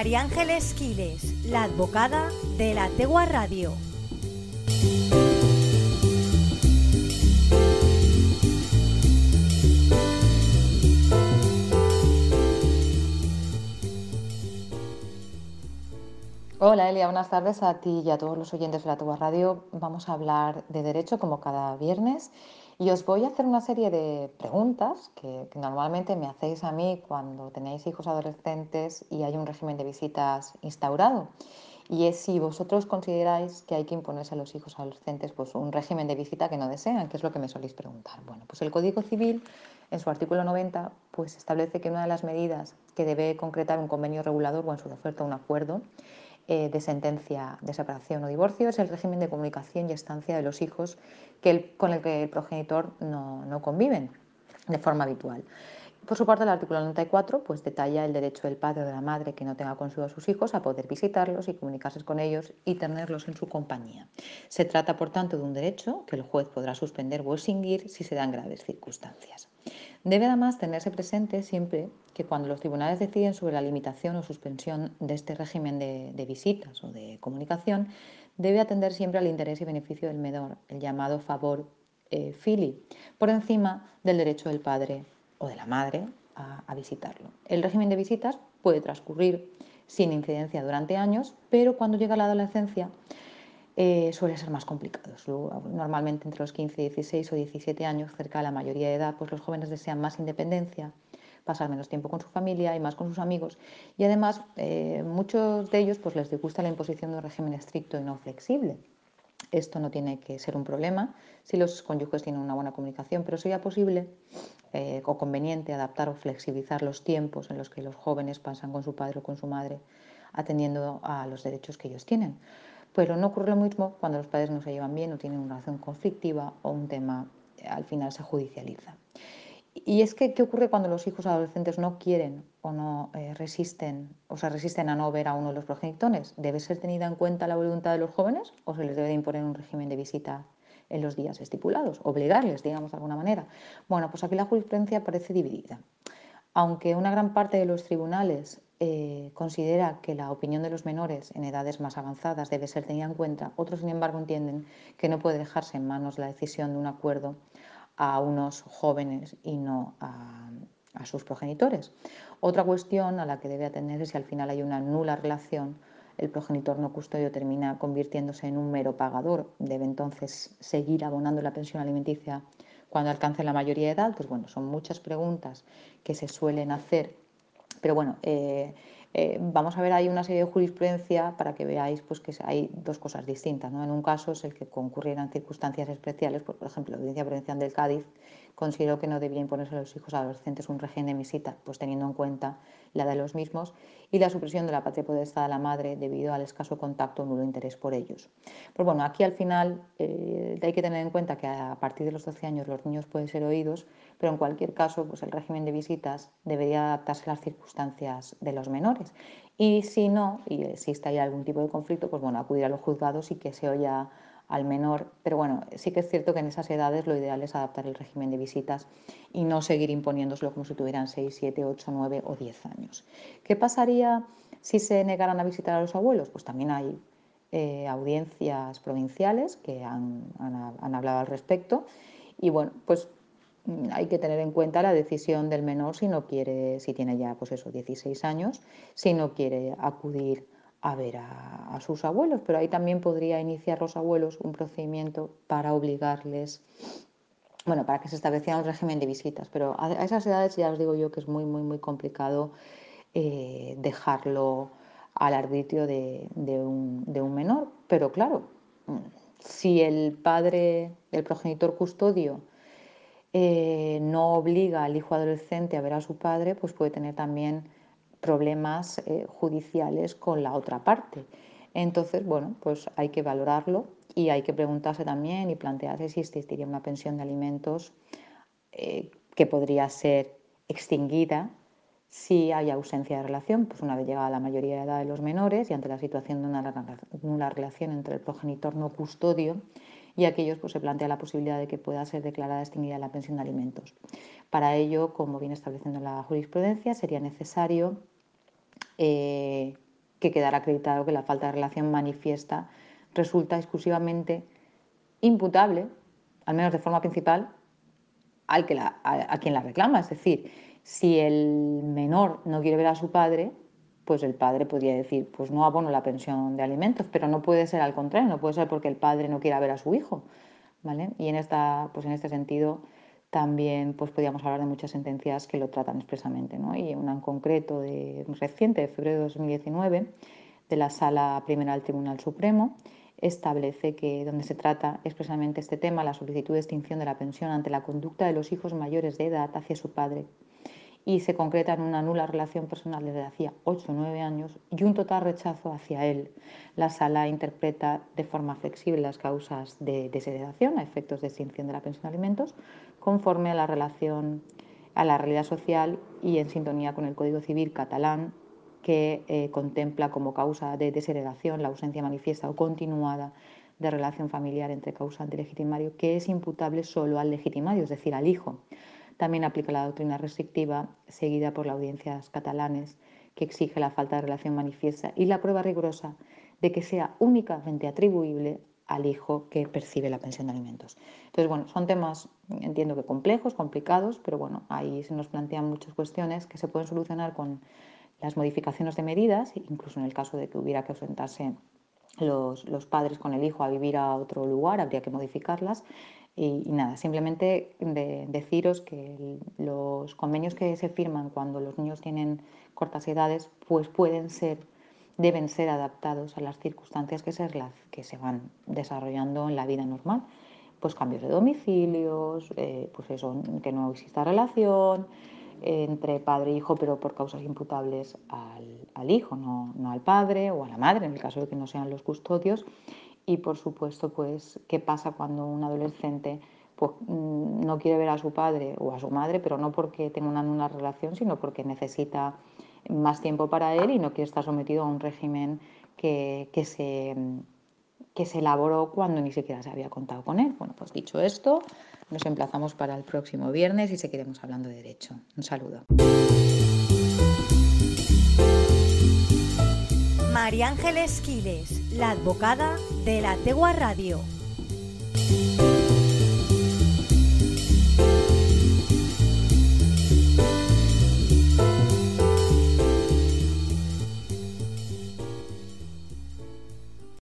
María Ángeles Quiles, la advocada de la Tegua Radio. Hola Elia, buenas tardes a ti y a todos los oyentes de la Tegua Radio. Vamos a hablar de derecho como cada viernes y os voy a hacer una serie de preguntas que, normalmente me hacéis a mí cuando tenéis hijos adolescentes y hay un régimen de visitas instaurado. Y es si vosotros consideráis que hay que imponerse a los hijos adolescentes pues, un régimen de visita que no desean, que es lo que me soléis preguntar. Bueno, pues el Código Civil, en su artículo 90, pues establece que una de las medidas que debe concretar un convenio regulador o en su oferta un acuerdo eh, de sentencia de separación o divorcio es el régimen de comunicación y estancia de los hijos que con el que el progenitor no, no, conviven de forma habitual. Por su parte, el artículo 94 pues, detalla el derecho del padre o de la madre que no tenga consigo a sus hijos a poder visitarlos y comunicarse con ellos y tenerlos en su compañía. Se trata, por tanto, de un derecho que el juez podrá suspender o extinguir si se dan graves circunstancias. Debe además tenerse presente siempre que cuando los tribunales deciden sobre la limitación o suspensión de este régimen de, visitas o de comunicación, debe atender siempre al interés y beneficio del menor, el llamado favor eh, por encima del derecho del padre o de la madre a, visitarlo. El régimen de visitas puede transcurrir sin incidencia durante años, pero cuando llega la adolescencia eh, suele ser más complicados. Normalmente entre los 15, 16 o 17 años, cerca de la mayoría de edad, pues los jóvenes desean más independencia, pasar menos tiempo con su familia y más con sus amigos. Y además, eh, muchos de ellos pues, les gusta la imposición de un régimen estricto y no flexible. Esto no tiene que ser un problema si los cónyuges tienen una buena comunicación, pero sería posible eh, o conveniente adaptar o flexibilizar los tiempos en los que los jóvenes pasan con su padre o con su madre, atendiendo a los derechos que ellos tienen. Pero no ocurre lo mismo cuando los padres no se llevan bien o tienen una relación conflictiva o un tema eh, al final se judicializa. Y es que, ¿qué ocurre cuando los hijos adolescentes no quieren o no eh, resisten o se resisten a no ver a uno de los progenitores? ¿Debe ser tenida en cuenta la voluntad de los jóvenes o se les debe de imponer un régimen de visita en los días estipulados? Obligarles, digamos de alguna manera. Bueno, pues aquí la jurisprudencia parece dividida. Aunque una gran parte de los tribunales eh, considera que la opinión de los menores en edades más avanzadas debe ser tenida en cuenta, otros, sin embargo, entienden que no puede dejarse en manos la decisión de un acuerdo a unos jóvenes y no a, sus progenitores. Otra cuestión a la que debe atender es si al final hay una nula relación, el progenitor no custodio termina convirtiéndose en un mero pagador, debe entonces seguir abonando la pensión alimenticia cuando alcance la mayoría de edad. Pues bueno, son muchas preguntas que se suelen hacer pero bueno, eh, eh, vamos a ver ahí una serie de jurisprudencia para que veáis pues, que hay dos cosas distintas. ¿no? En un caso es el que concurrieran circunstancias especiales, pues, por ejemplo, la Audiencia Provincial del Cádiz consideró que no debía imponerse a los hijos adolescentes un régimen de visita, pues teniendo en cuenta la de los mismos, y la supresión de la patria potestad de la madre debido al escaso contacto o nulo interés por ellos. Pues bueno, aquí al final eh, hay que tener en cuenta que a partir de los 12 años los niños pueden ser oídos, pero en cualquier caso pues el régimen de visitas debería adaptarse a las circunstancias de los menores. Y si no, y existe ahí algún tipo de conflicto, pues bueno, acudir a los juzgados y que se oya al menor. Pero bueno, sí que es cierto que en esas edades lo ideal es adaptar el régimen de visitas y no seguir imponiéndoselo como si tuvieran 6, 7, 8, 9 o 10 años. ¿Qué pasaría si se negaran a visitar a los abuelos? Pues también hay eh, audiencias provinciales que han, han, hablado al respecto. Y bueno, pues hay que tener en cuenta la decisión del menor si no quiere, si tiene ya pues eso, 16 años, si no quiere acudir a ver a, sus abuelos, pero ahí también podría iniciar los abuelos un procedimiento para obligarles, bueno, para que se estableciera un régimen de visitas, pero a, esas edades ya os digo yo que es muy, muy, muy complicado eh, dejarlo al arbitrio de, un, menor, pero claro, si el padre, el progenitor custodio, eh, no obliga al hijo adolescente a ver a su padre, pues puede tener también problemas eh, judiciales con la otra parte. Entonces, bueno, pues hay que valorarlo y hay que preguntarse también y plantearse si existiría una pensión de alimentos eh, que podría ser extinguida si hay ausencia de relación, pues una vez llegada la mayoría de edad de los menores y ante la situación de una, relación entre el progenitor no custodio y aquellos, pues se plantea la posibilidad de que pueda ser declarada extinguida la pensión de alimentos. Para ello, como viene estableciendo la jurisprudencia, sería necesario eh, que quedará acreditado que la falta de relación manifiesta resulta exclusivamente imputable, al menos de forma principal, al que a, quien la reclama. Es decir, si el menor no quiere ver a su padre, pues el padre podría decir, pues no abono la pensión de alimentos, pero no puede ser al contrario, no puede ser porque el padre no quiera ver a su hijo. ¿vale? Y en, esta, pues en este sentido también pues podríamos hablar de muchas sentencias que lo tratan expresamente. ¿no? Y una en concreto de, reciente, de febrero de 2019, de la Sala Primera del Tribunal Supremo, establece que donde se trata expresamente este tema, la solicitud de extinción de la pensión ante la conducta de los hijos mayores de edad hacia su padre y se concreta en una nula relación personal desde hacía 8 o 9 años y un total rechazo hacia él. La sala interpreta de forma flexible las causas de desheredación a efectos de extinción de la pensión de alimentos conforme a la relación a la realidad social y en sintonía con el Código Civil catalán que eh, contempla como causa de desheredación la ausencia manifiesta o continuada de relación familiar entre causante y legitimario, que es imputable solo al legitimario, es decir, al hijo. También aplica la doctrina restrictiva seguida por las audiencias catalanes, que exige la falta de relación manifiesta y la prueba rigurosa de que sea únicamente atribuible al hijo que percibe la pensión de alimentos. Entonces, bueno, son temas, entiendo que complejos, complicados, pero bueno, ahí se nos plantean muchas cuestiones que se pueden solucionar con las modificaciones de medidas, incluso en el caso de que hubiera que ausentarse los, los padres con el hijo a vivir a otro lugar, habría que modificarlas. Y, nada, simplemente de, deciros que los convenios que se firman cuando los niños tienen cortas edades, pues pueden ser, deben ser adaptados a las circunstancias que se, que se van desarrollando en la vida normal. Pues cambios de domicilios, eh, pues eso, que no exista relación, entre padre e hijo, pero por causas imputables al, hijo, no, al padre o a la madre, en el caso de que no sean los custodios. Y por supuesto, pues, ¿qué pasa cuando un adolescente pues, mm, no quiere ver a su padre o a su madre, pero no porque tenga una relación, sino porque necesita más tiempo para él y no quiere estar sometido a un régimen que, que se que se elaboró cuando ni siquiera se había contado con él. Bueno, pues dicho esto, nos emplazamos para el próximo viernes y seguiremos hablando de derecho. Un saludo. María Ángeles Quiles, la advocada de la Tegua Radio.